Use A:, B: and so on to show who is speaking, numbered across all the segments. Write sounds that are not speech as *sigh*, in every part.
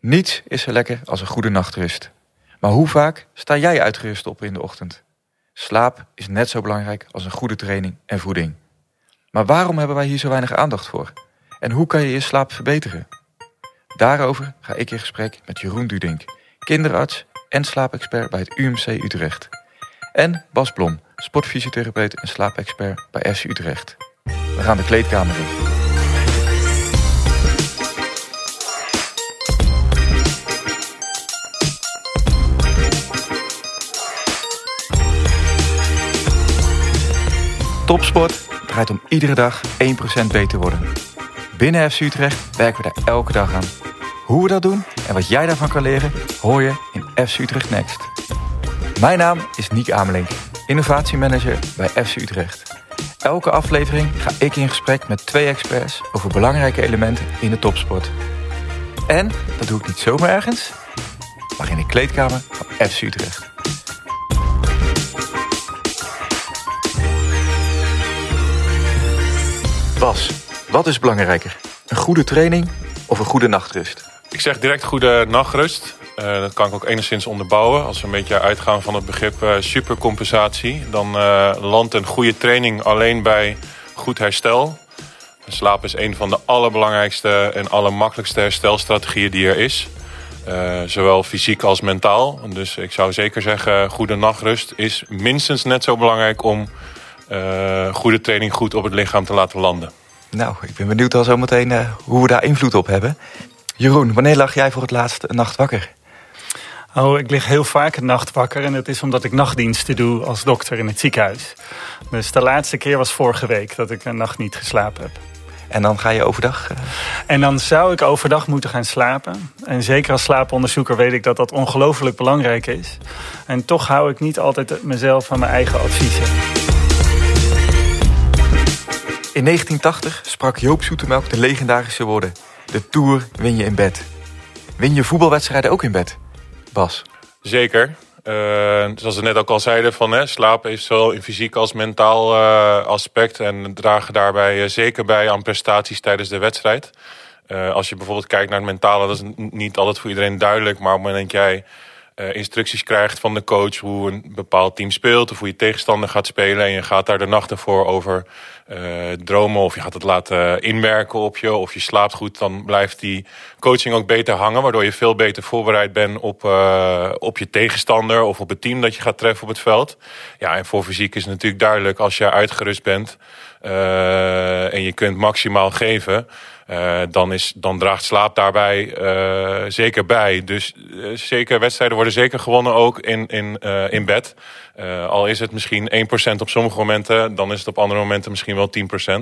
A: Niets is zo lekker als een goede nachtrust. Maar hoe vaak sta jij uitgerust op in de ochtend? Slaap is net zo belangrijk als een goede training en voeding. Maar waarom hebben wij hier zo weinig aandacht voor? En hoe kan je je slaap verbeteren? Daarover ga ik in gesprek met Jeroen Dudink, kinderarts en slaapexpert bij het UMC Utrecht. En Bas Blom, sportfysiotherapeut en slaapexpert bij FC Utrecht. We gaan de kleedkamer in. Topsport draait om iedere dag 1% beter worden. Binnen FC Utrecht werken we daar elke dag aan. Hoe we dat doen en wat jij daarvan kan leren, hoor je in FC Utrecht Next. Mijn naam is Niek Amelink, innovatiemanager bij FC Utrecht. Elke aflevering ga ik in gesprek met twee experts over belangrijke elementen in de topsport. En dat doe ik niet zomaar ergens, maar in de kleedkamer van FC Utrecht. Bas, wat is belangrijker? Een goede training of een goede nachtrust?
B: Ik zeg direct goede nachtrust. Uh, dat kan ik ook enigszins onderbouwen. Als we een beetje uitgaan van het begrip uh, supercompensatie... dan uh, landt een goede training alleen bij goed herstel. Slaap is een van de allerbelangrijkste en allermakkelijkste herstelstrategieën die er is. zowel fysiek als mentaal. Dus ik zou zeker zeggen, goede nachtrust is minstens net zo belangrijk... om goede training goed op het lichaam te laten landen.
A: Nou, ik ben benieuwd al zometeen uh, hoe we daar invloed op hebben. Jeroen, wanneer lag jij voor het laatst een nacht wakker?
C: Oh, ik lig heel vaak een nacht wakker en het is omdat ik nachtdiensten doe als dokter in het ziekenhuis. Dus de laatste keer was vorige week dat ik een nacht niet geslapen heb.
A: En dan ga je overdag? Uh...
C: En dan zou ik overdag moeten gaan slapen. En zeker als slaaponderzoeker weet ik dat dat ongelooflijk belangrijk is. En toch hou ik niet altijd mezelf aan mijn eigen adviezen.
A: In 1980 sprak Joop Zoetemelk de legendarische woorden... De Tour win je in bed. Win je voetbalwedstrijden ook in bed? Bas?
B: Zeker. Uh, zoals we net ook al zeiden, van, hè, slapen is zowel in fysiek als mentaal uh, aspect. En dragen daarbij uh, zeker bij aan prestaties tijdens de wedstrijd. als je bijvoorbeeld kijkt naar het mentale, dat is niet altijd voor iedereen duidelijk. Maar op het moment dat jij uh, instructies krijgt van de coach hoe een bepaald team speelt of hoe je tegenstander gaat spelen. En je gaat daar de nacht ervoor over uh, dromen of je gaat het laten inwerken op je of je slaapt goed. Dan blijft die coaching ook beter hangen, waardoor je veel beter voorbereid bent op, uh, op je tegenstander of op het team dat je gaat treffen op het veld. Ja, en voor fysiek is het natuurlijk duidelijk als je uitgerust bent en je kunt maximaal geven. Uh, dan, is, dan draagt slaap daarbij uh, zeker bij. Dus uh, zeker wedstrijden worden zeker gewonnen ook in, in, in bed. al is het misschien 1% op sommige momenten, dan is het op andere momenten misschien wel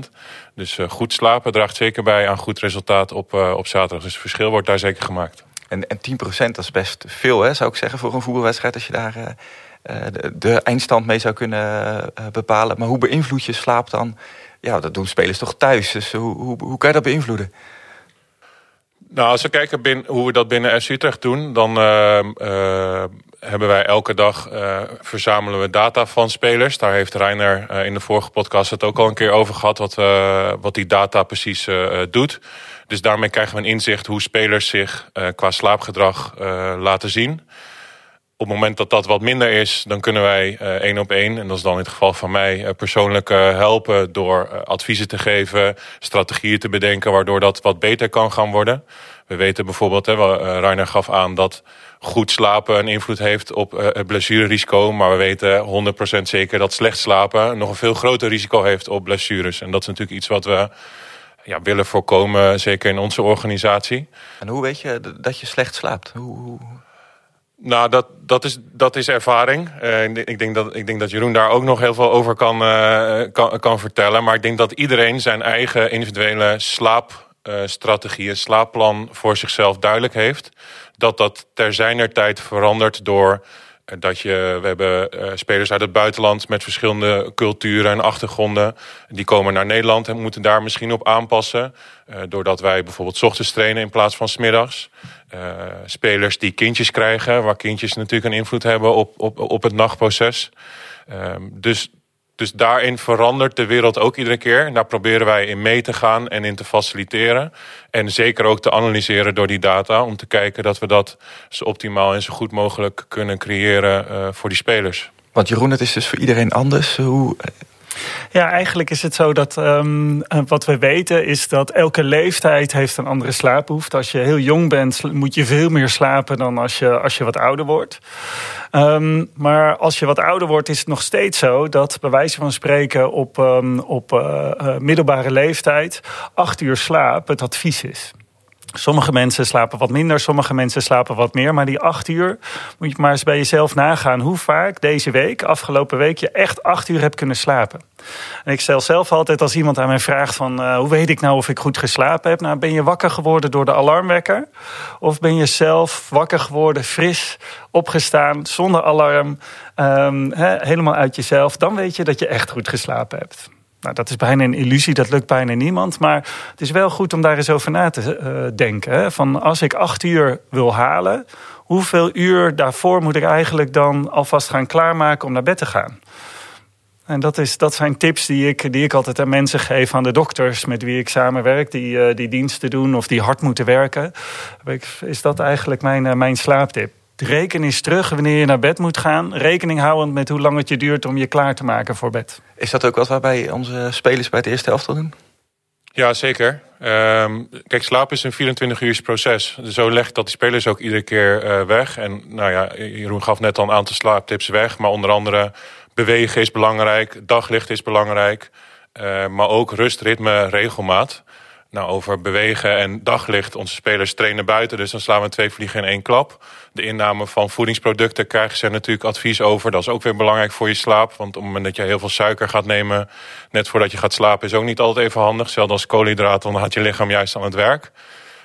B: 10%. Dus goed slapen draagt zeker bij aan goed resultaat op, op zaterdag. Dus het verschil wordt daar zeker gemaakt.
A: En, en 10% dat is best veel, hè, zou ik zeggen, voor een voetbalwedstrijd als je daar de, de, eindstand mee zou kunnen bepalen. Maar hoe beïnvloed je slaap dan? Ja, dat doen spelers toch thuis. Dus hoe, hoe, hoe kan je dat beïnvloeden?
B: Nou, als we kijken binnen, hoe we dat binnen FC Utrecht doen, dan uh, uh, hebben wij elke dag verzamelen we data van spelers. Daar heeft Reiner in de vorige podcast het ook al een keer over gehad, wat, wat die data precies doet. Dus daarmee krijgen we een inzicht hoe spelers zich qua slaapgedrag laten zien op het moment dat dat wat minder is, dan kunnen wij uh, één op één, en dat is dan in het geval van mij, uh, persoonlijk uh, helpen door adviezen te geven, strategieën te bedenken, waardoor dat wat beter kan gaan worden. We weten bijvoorbeeld, hè, Rainer gaf aan dat goed slapen een invloed heeft op het blessurerisico, maar we weten 100% zeker dat slecht slapen nog een veel groter risico heeft op blessures. En dat is natuurlijk iets wat we ja, willen voorkomen, zeker in onze organisatie.
A: En hoe weet je dat je slecht slaapt? Hoe...
B: Nou, dat, dat, is, dat is ervaring. Uh, ik, denk dat, ik denk dat Jeroen daar ook nog heel veel over kan, uh, kan, kan vertellen. Maar ik denk dat iedereen zijn eigen individuele slaapstrategie, uh, slaapplan voor zichzelf duidelijk heeft. Dat dat ter zijner tijd verandert door dat je, we hebben spelers uit het buitenland met verschillende culturen en achtergronden. Die komen naar Nederland en moeten daar misschien op aanpassen. doordat wij bijvoorbeeld ochtends trainen in plaats van smiddags. Uh, spelers die kindjes krijgen, waar kindjes natuurlijk een invloed hebben op, op, op het nachtproces. Uh, dus Dus daarin verandert de wereld ook iedere keer. En daar proberen wij in mee te gaan en in te faciliteren. En zeker ook te analyseren door die data. Om te kijken dat we dat zo optimaal en zo goed mogelijk kunnen creëren uh, voor die spelers.
A: Want Jeroen, het is dus voor iedereen anders. Hoe
C: ja, eigenlijk is het zo dat um, wat we weten is dat elke leeftijd heeft een andere slaapbehoefte. Als je heel jong bent, moet je veel meer slapen dan als je, als je wat ouder wordt. Um, maar als je wat ouder wordt, is het nog steeds zo dat bij wijze van spreken op, um, op uh, uh, middelbare leeftijd acht uur slaap het advies is. Sommige mensen slapen wat minder, sommige mensen slapen wat meer. Maar die acht uur moet je maar eens bij jezelf nagaan hoe vaak deze week, afgelopen week, je echt acht uur hebt kunnen slapen. En ik stel zelf altijd als iemand aan mij vraagt van uh, hoe weet ik nou of ik goed geslapen heb? Nou, ben je wakker geworden door de alarmwekker? Of ben je zelf wakker geworden, fris, opgestaan, zonder alarm, he, helemaal uit jezelf? Dan weet je dat je echt goed geslapen hebt. Nou, dat is bijna een illusie, dat lukt bijna niemand. Maar het is wel goed om daar eens over na te uh, denken. Hè? Van als ik acht uur wil halen, hoeveel uur daarvoor moet ik eigenlijk dan alvast gaan klaarmaken om naar bed te gaan? En dat, is, dat zijn tips die ik, die ik altijd aan mensen geef, aan de dokters met wie ik samenwerk, die, uh, die diensten doen of die hard moeten werken. Is dat eigenlijk mijn, uh, mijn slaaptip? Reken eens terug wanneer je naar bed moet gaan. Rekening houdend met hoe lang het je duurt om je klaar te maken voor bed.
A: Is dat ook wat waarbij onze spelers bij het eerste helft doen?
B: Ja, zeker. Um, kijk, slaap is een 24 uur proces. Zo legt dat die spelers ook iedere keer uh, weg. En nou ja, Jeroen gaf net al een aantal slaaptips weg. Maar onder andere bewegen is belangrijk, daglicht is belangrijk. Uh, maar ook rust, ritme, regelmaat. Nou, over bewegen en daglicht. Onze spelers trainen buiten, dus dan slaan we twee vliegen in één klap. De inname van voedingsproducten krijgen ze natuurlijk advies over. Dat is ook weer belangrijk voor je slaap. Want op het moment dat je heel veel suiker gaat nemen... net voordat je gaat slapen, is ook niet altijd even handig. Zelfs als koolhydraten, dan gaat je lichaam juist aan het werk.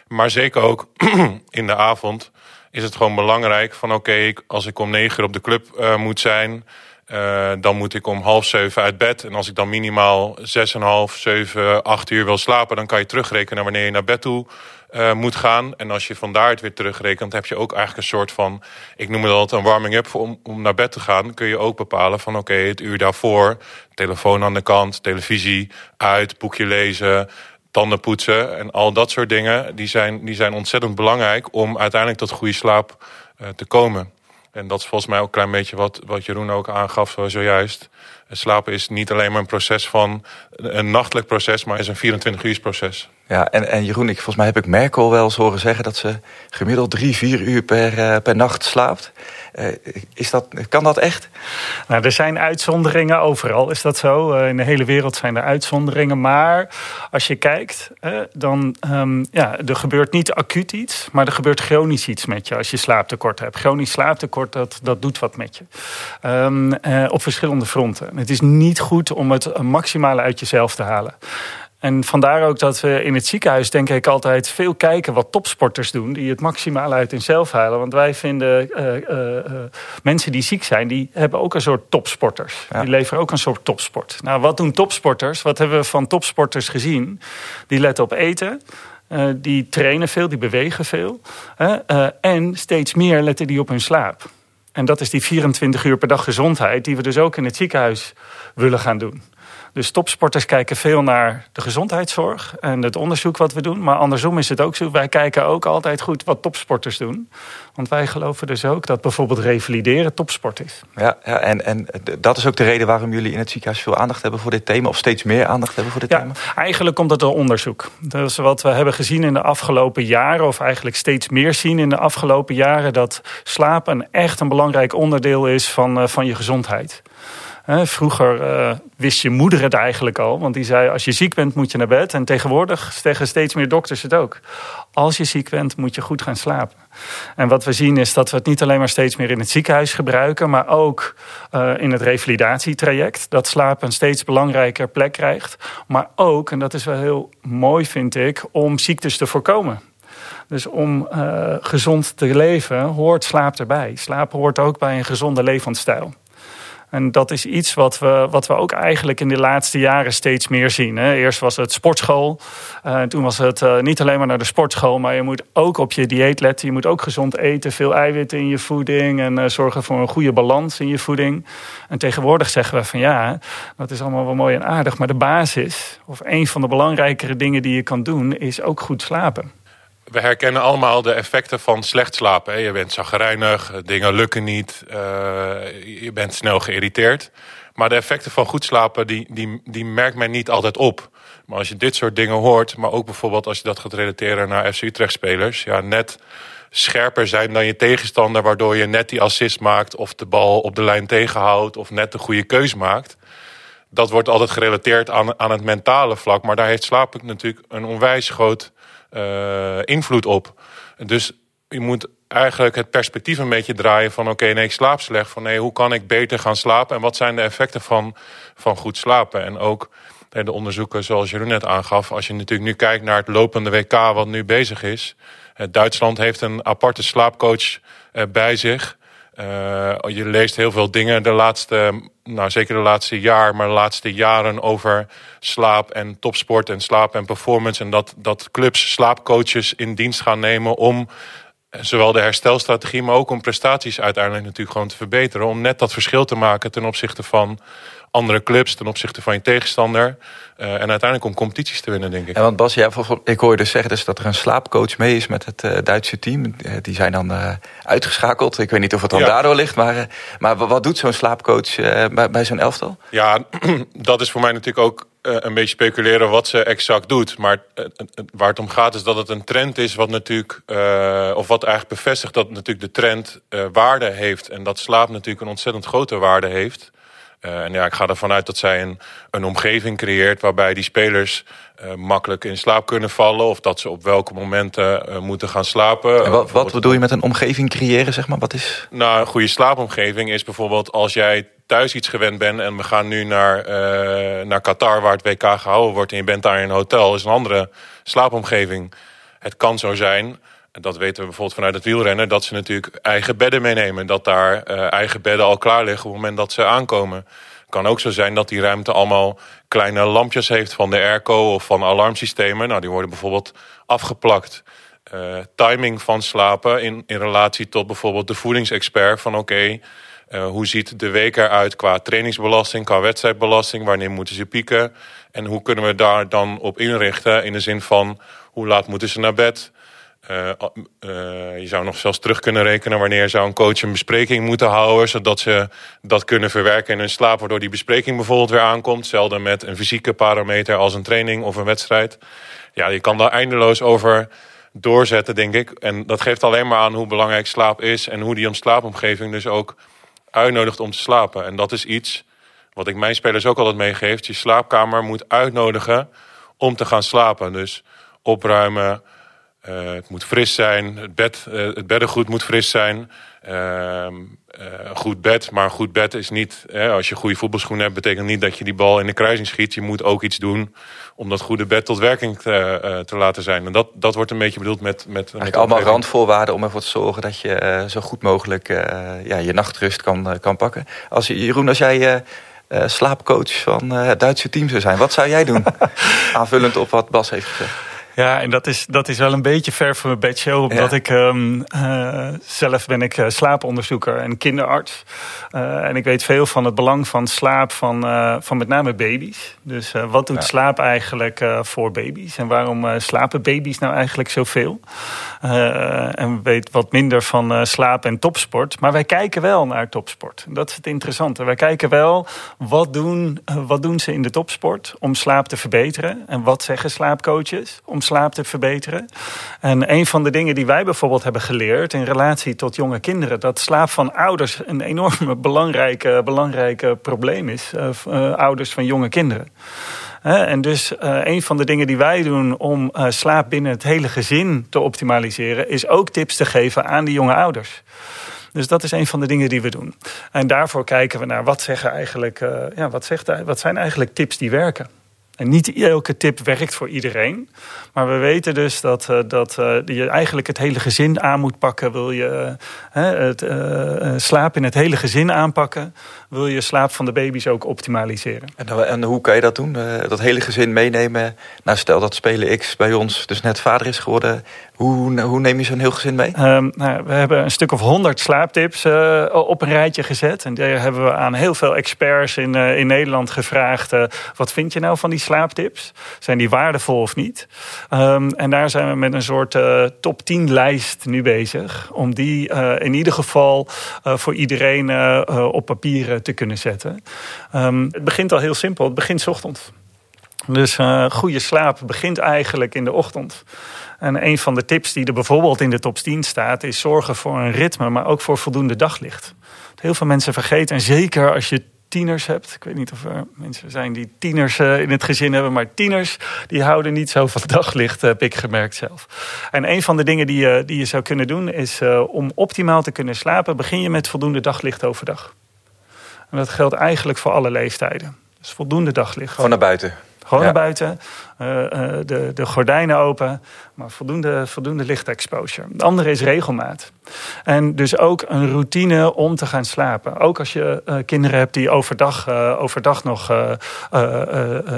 B: Maar zeker ook *clears throat* in de avond is het gewoon belangrijk van... oké, als ik om negen uur op de club uh, moet zijn... Uh, dan moet ik om half zeven uit bed. En als ik dan minimaal zes en half, zeven, acht uur wil slapen... dan kan je terugrekenen wanneer je naar bed toe uh, moet gaan. En als je vandaar het weer terugrekent... heb je ook eigenlijk een soort van... ik noem het altijd een warming-up om, om naar bed te gaan. Kun je ook bepalen van oké, het uur daarvoor... telefoon aan de kant, televisie uit, boekje lezen tanden poetsen en al dat soort dingen... die zijn, die zijn ontzettend belangrijk om uiteindelijk tot goede slaap uh, te komen. En dat is volgens mij ook een klein beetje wat, wat Jeroen ook aangaf zojuist. Slapen is niet alleen maar een proces van een nachtelijk proces, maar is een 24 uur proces.
A: Ja, en, en Jeroen, ik, volgens mij heb ik Merkel wel eens horen zeggen dat ze gemiddeld drie, vier uur per, uh, per nacht slaapt. Uh, is dat, kan dat echt?
C: Nou, er zijn uitzonderingen overal, is dat zo. Uh, in de hele wereld zijn er uitzonderingen. Maar als je kijkt, dan um, ja, er gebeurt niet acuut iets, maar er gebeurt chronisch iets met je als je slaaptekort hebt. Chronisch slaaptekort, dat, dat doet wat met je. Um, op verschillende fronten. Het is niet goed om het maximale uit jezelf te halen. En vandaar ook dat we in het ziekenhuis denk ik altijd veel kijken wat topsporters doen. Die het maximaal uit hunzelf halen. Want wij vinden uh, uh, uh, mensen die ziek zijn, die hebben ook een soort topsporters. Ja. Die leveren ook een soort topsport. Nou, wat doen topsporters? Wat hebben we van topsporters gezien? Die letten op eten. die trainen veel, die bewegen veel. en steeds meer letten die op hun slaap. En dat is die 24 uur per dag gezondheid die we dus ook in het ziekenhuis willen gaan doen. Dus topsporters kijken veel naar de gezondheidszorg en het onderzoek wat we doen. Maar andersom is het ook zo. Wij kijken ook altijd goed wat topsporters doen. Want wij geloven dus ook dat bijvoorbeeld revalideren topsport is.
A: Ja, ja en, en dat is ook de reden waarom jullie in het ziekenhuis veel aandacht hebben voor dit thema. Of steeds meer aandacht hebben voor dit
C: ja,
A: thema.
C: Eigenlijk komt het door onderzoek. Dat is wat we hebben gezien in de afgelopen jaren. Of eigenlijk steeds meer zien in de afgelopen jaren. Dat slapen echt een belangrijk onderdeel is van, van je gezondheid. Vroeger uh, wist je moeder het eigenlijk al. Want die zei, als je ziek bent moet je naar bed. En tegenwoordig zeggen steeds meer dokters het ook. Als je ziek bent moet je goed gaan slapen. En wat we zien is dat we het niet alleen maar steeds meer in het ziekenhuis gebruiken. Maar ook uh, in het revalidatietraject. Dat slapen een steeds belangrijker plek krijgt. Maar ook, en dat is wel heel mooi vind ik, om ziektes te voorkomen. Dus om uh, gezond te leven hoort slaap erbij. Slaap hoort ook bij een gezonde levensstijl. En dat is iets wat we, wat we ook eigenlijk in de laatste jaren steeds meer zien. Hè. Eerst was het sportschool. Uh, toen was het uh, niet alleen maar naar de sportschool, maar je moet ook op je dieet letten. Je moet ook gezond eten, veel eiwitten in je voeding en uh, zorgen voor een goede balans in je voeding. En tegenwoordig zeggen we van ja, dat is allemaal wel mooi en aardig, maar de basis, of een van de belangrijkere dingen die je kan doen, is ook goed slapen
B: we herkennen allemaal de effecten van slecht slapen. Je bent zagrijnig, dingen lukken niet, uh, je bent snel geïrriteerd. Maar de effecten van goed slapen, die, die, die merkt men niet altijd op. Maar als je dit soort dingen hoort, maar ook bijvoorbeeld als je dat gaat relateren naar FC Utrecht-spelers... ja, net scherper zijn dan je tegenstander... waardoor je net die assist maakt of de bal op de lijn tegenhoudt... of net de goede keus maakt. Dat wordt altijd gerelateerd aan, aan het mentale vlak. Maar daar heeft slaap natuurlijk een onwijs groot uh, invloed op. Dus je moet eigenlijk het perspectief een beetje draaien van... oké, nee, ik slaap slecht. Van nee, hoe kan ik beter gaan slapen? En wat zijn de effecten van, van goed slapen? En ook de onderzoeken zoals Jeroen net aangaf... als je natuurlijk nu kijkt naar het lopende WK wat nu bezig is... Duitsland heeft een aparte slaapcoach uh, bij zich... Uh, je leest heel veel dingen de laatste, nou zeker de laatste jaar, maar de laatste jaren over slaap en topsport en slaap en performance. En dat, dat clubs slaapcoaches in dienst gaan nemen om zowel de herstelstrategie, maar ook om prestaties uiteindelijk natuurlijk gewoon te verbeteren. Om net dat verschil te maken ten opzichte van andere clubs ten opzichte van je tegenstander. Uh, en uiteindelijk om competities te winnen, denk ik.
A: En want Bas, ja, ik hoor je dus zeggen dus dat er een slaapcoach mee is met het uh, Duitse team. Uh, die zijn dan uitgeschakeld. Ik weet niet of het dan ja. daardoor ligt. Maar, maar wat doet zo'n slaapcoach bij, bij zo'n elftal?
B: Ja, *clears throat* dat is voor mij natuurlijk ook een beetje speculeren wat ze exact doet. Maar waar het om gaat is dat het een trend is wat natuurlijk... of wat eigenlijk bevestigt dat natuurlijk de trend waarde heeft. En dat slaap natuurlijk een ontzettend grote waarde heeft... Uh, en ja, ik ga ervan uit dat zij een, een omgeving creëert waarbij die spelers uh, makkelijk in slaap kunnen vallen. Of dat ze op welke momenten uh, moeten gaan slapen.
A: En wat, wat bedoel je met een omgeving creëren, zeg maar? Wat is...
B: Nou, een goede slaapomgeving is bijvoorbeeld als jij thuis iets gewend bent en we gaan nu naar, naar Qatar waar het WK gehouden wordt en je bent daar in een hotel, is een andere slaapomgeving. Het kan zo zijn dat weten we bijvoorbeeld vanuit het wielrennen... dat ze natuurlijk eigen bedden meenemen. Dat daar uh, eigen bedden al klaar liggen op het moment dat ze aankomen. Kan ook zo zijn dat die ruimte allemaal kleine lampjes heeft... van de airco of van alarmsystemen. Nou, die worden bijvoorbeeld afgeplakt. Uh, timing van slapen in, in relatie tot bijvoorbeeld de voedingsexpert... van oké, uh, hoe ziet de week eruit qua trainingsbelasting, qua wedstrijdbelasting... wanneer moeten ze pieken en hoe kunnen we daar dan op inrichten... in de zin van hoe laat moeten ze naar bed... Uh, uh, je zou nog zelfs terug kunnen rekenen wanneer zou een coach een bespreking moeten houden, zodat ze dat kunnen verwerken in hun slaap, waardoor die bespreking bijvoorbeeld weer aankomt. Zelden met een fysieke parameter als een training of een wedstrijd. Ja, je kan daar eindeloos over doorzetten, denk ik. En dat geeft alleen maar aan hoe belangrijk slaap is en hoe die slaapomgeving dus ook uitnodigt om te slapen. En dat is iets wat ik mijn spelers ook altijd meegeef. Je slaapkamer moet uitnodigen om te gaan slapen. Dus opruimen, uh, het moet fris zijn, het, bed, uh, het beddengoed moet fris zijn. Uh, een goed bed, maar een goed bed is niet... als je goede voetbalschoenen hebt, betekent niet dat je die bal in de kruising schiet. Je moet ook iets doen om dat goede bed tot werking te, te laten zijn. En dat, dat wordt een beetje bedoeld met... met,
A: Eigenlijk met allemaal randvoorwaarden om ervoor te zorgen dat je zo goed mogelijk ja, je nachtrust kan, kan pakken. Als, Jeroen, als jij... slaapcoach van het Duitse team zou zijn. Wat zou jij doen? *laughs* Aanvullend op wat Bas heeft gezegd.
C: Ja, en dat is, dat is wel een beetje ver van mijn bedshow. Omdat ik um, uh, zelf ben ik slaaponderzoeker en kinderarts. Uh, en ik weet veel van het belang van slaap van, uh, van met name baby's. Dus wat doet ja. slaap eigenlijk voor baby's? En waarom slapen baby's nou eigenlijk zoveel? en weet wat minder van slaap en topsport. Maar wij kijken wel naar topsport. Dat is het interessante. Wij kijken wel wat doen, wat doen ze in de topsport om slaap te verbeteren. En wat zeggen slaapcoaches om slaap te verbeteren. En een van de dingen die wij bijvoorbeeld hebben geleerd in relatie tot jonge kinderen, dat slaap van ouders een enorme belangrijke, belangrijke probleem is. Uh, uh, ouders van jonge kinderen. En dus een van de dingen die wij doen om slaap binnen het hele gezin te optimaliseren, is ook tips te geven aan die jonge ouders. Dus dat is een van de dingen die we doen. En daarvoor kijken we naar wat, zeggen eigenlijk, ja, wat, zegt, wat zijn eigenlijk tips die werken. En niet elke tip werkt voor iedereen. Maar we weten dus dat, uh, dat uh, je eigenlijk het hele gezin aan moet pakken. Wil je uh, het slaap in het hele gezin aanpakken, wil je slaap van de baby's ook optimaliseren.
A: En, en hoe kan je dat doen? dat hele gezin meenemen? Nou, stel dat Spelen X bij ons dus net vader is geworden. Hoe, hoe neem je zo'n heel gezin mee?
C: Um, nou, we hebben een stuk of honderd slaaptips op een rijtje gezet. En daar hebben we aan heel veel experts in, in Nederland gevraagd. wat vind je nou van die slaaptips? Zijn die waardevol of niet? Um, en daar zijn we met een soort uh, top 10 lijst nu bezig. Om die uh, in ieder geval uh, voor iedereen op papier te kunnen zetten. Um, het begint al heel simpel. Het begint ochtends. Dus goede slaap begint eigenlijk in de ochtend. En een van de tips die er bijvoorbeeld in de top 10 staat... is zorgen voor een ritme, maar ook voor voldoende daglicht. Heel veel mensen vergeten, en zeker als je tieners hebt. Ik weet niet of er mensen zijn die tieners uh, in het gezin hebben, maar tieners die houden niet zo van *laughs* daglicht, heb ik gemerkt zelf. En een van de dingen die je, die je zou kunnen doen is om optimaal te kunnen slapen, begin je met voldoende daglicht overdag. En dat geldt eigenlijk voor alle leeftijden. Dus voldoende daglicht.
A: Gewoon naar buiten.
C: Gewoon naar buiten, uh, uh, de, de gordijnen open, maar voldoende, voldoende lichtexposure. Het andere is regelmaat. En dus ook een routine om te gaan slapen. Ook als je uh, kinderen hebt die overdag, overdag nog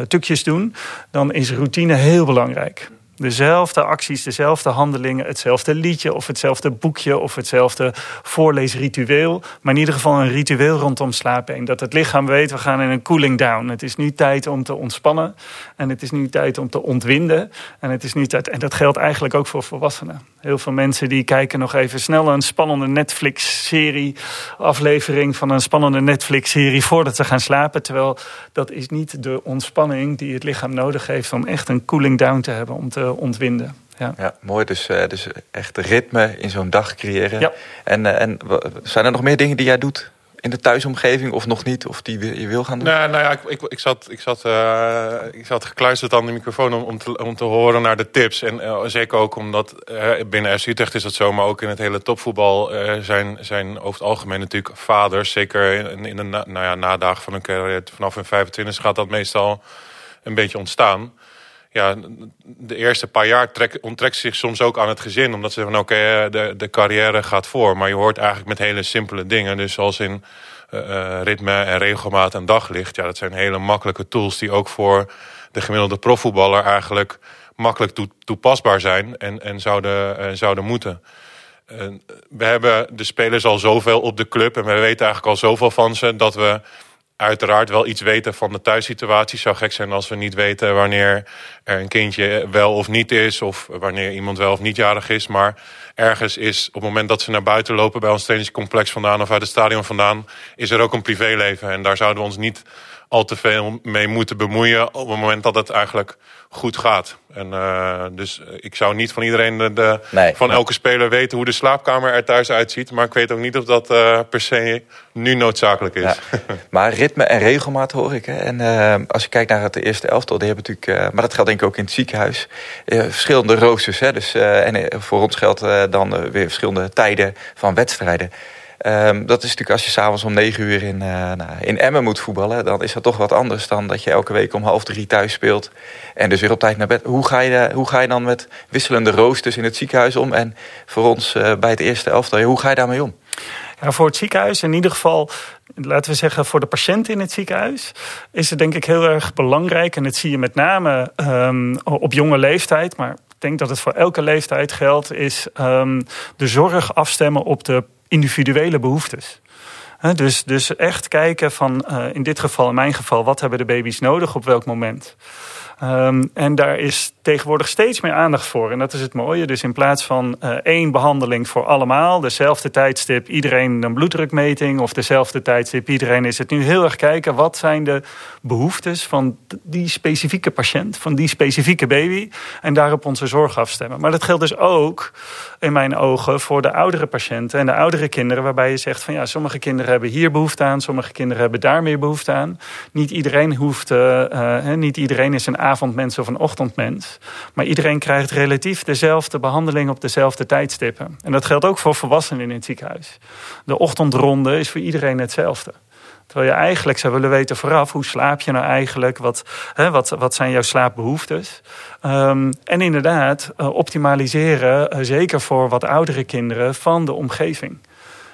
C: tukjes doen, dan is routine heel belangrijk. Dezelfde acties, dezelfde handelingen, hetzelfde liedje of hetzelfde boekje of hetzelfde voorleesritueel. Maar in ieder geval een ritueel rondom slapen. Dat het lichaam weet, we gaan in een cooling down. Het is nu tijd om te ontspannen en het is nu tijd om te ontwinden. En, het is nu tijd, en dat geldt eigenlijk ook voor volwassenen. Heel veel mensen die kijken nog even snel een spannende Netflix-serie, aflevering van een spannende Netflix-serie voordat ze gaan slapen. Terwijl dat is niet de ontspanning die het lichaam nodig heeft om echt een cooling down te hebben, om te ontwinden. Ja.
A: ja, mooi. Dus, uh, dus echt ritme in zo'n dag creëren. Ja. En, uh, en zijn er nog meer dingen die jij doet in de thuisomgeving of nog niet? Of die je wil gaan doen?
B: Nou, nou ja, ik, ik, ik zat, ik, zat, uh, ik zat gekluisterd aan de microfoon om, om, te, om te horen naar de tips. En uh, zeker ook omdat uh, binnen FC Utrecht is dat zo, maar ook in het hele topvoetbal zijn, zijn over het algemeen natuurlijk vaders. Zeker in, in de na, nou ja, nadagen van een carrière vanaf hun 25 gaat dat meestal een beetje ontstaan ja, de eerste paar jaar trek, onttrekt zich soms ook aan het gezin. Omdat ze zeggen, oké, okay, de, de carrière gaat voor. Maar je hoort eigenlijk met hele simpele dingen. Dus zoals in uh, ritme en regelmaat en daglicht. Ja, dat zijn hele makkelijke tools die ook voor de gemiddelde profvoetballer eigenlijk makkelijk toe, toepasbaar zijn en, en zouden, zouden moeten. We hebben de spelers al zoveel op de club en we weten eigenlijk al zoveel van ze dat we uiteraard wel iets weten van de thuissituatie. zou gek zijn als we niet weten wanneer er een kindje wel of niet is... of wanneer iemand wel of niet jarig is. Maar ergens is op het moment dat ze naar buiten lopen... bij ons trainingscomplex vandaan of uit het stadion vandaan... is er ook een privéleven. En daar zouden we ons niet al te veel mee moeten bemoeien... op het moment dat het eigenlijk goed gaat. En uh, dus ik zou niet van iedereen de, de nee, van elke speler weten hoe de slaapkamer er thuis uitziet. Maar ik weet ook niet of dat uh, per se nu noodzakelijk is. Ja. *laughs*
A: Maar ritme en regelmaat hoor ik. Hè. En uh, als je kijkt naar het eerste elftal, die hebben natuurlijk, maar dat geldt denk ik ook in het ziekenhuis, verschillende roosters. Hè. Dus, en voor ons geldt dan weer verschillende tijden van wedstrijden. Um, dat is natuurlijk als je s'avonds om negen uur in, uh, nou, in Emmen moet voetballen... dan is dat toch wat anders dan dat je elke week om half drie thuis speelt... en dus weer op tijd naar bed. Hoe ga je, hoe ga je dan met wisselende roosters in het ziekenhuis om? En voor ons uh, bij het eerste elftal, hoe ga je daarmee om?
C: Ja, voor het ziekenhuis in ieder geval, laten we zeggen voor de patiënt in het ziekenhuis, is het denk ik heel erg belangrijk. En dat zie je met name um, op jonge leeftijd, maar denk dat het voor elke leeftijd geldt, is um, de zorg afstemmen op de individuele behoeftes. dus, dus echt kijken van, uh, in dit geval, in mijn geval, wat hebben de baby's nodig op welk moment. Um, en daar is tegenwoordig steeds meer aandacht voor. En dat is het mooie. Dus in plaats van uh, één behandeling voor allemaal, dezelfde tijdstip, iedereen een bloeddrukmeting of dezelfde tijdstip, iedereen is het nu heel erg kijken wat zijn de behoeftes van die specifieke patiënt, van die specifieke baby. En daarop onze zorg afstemmen. Maar dat geldt dus ook in mijn ogen voor de oudere patiënten en de oudere kinderen, waarbij je zegt van ja, sommige kinderen hebben hier behoefte aan, sommige kinderen hebben daar meer behoefte aan. Niet iedereen hoeft, uh, uh, niet iedereen is een avondmens of een ochtendmens. Maar iedereen krijgt relatief dezelfde behandeling op dezelfde tijdstippen. En dat geldt ook voor volwassenen in het ziekenhuis. De ochtendronde is voor iedereen hetzelfde. Terwijl je eigenlijk zou willen weten vooraf, hoe slaap je nou eigenlijk? Wat, hè, wat, wat zijn jouw slaapbehoeftes? Um, en inderdaad, uh, optimaliseren, uh, zeker voor wat oudere kinderen, van de omgeving.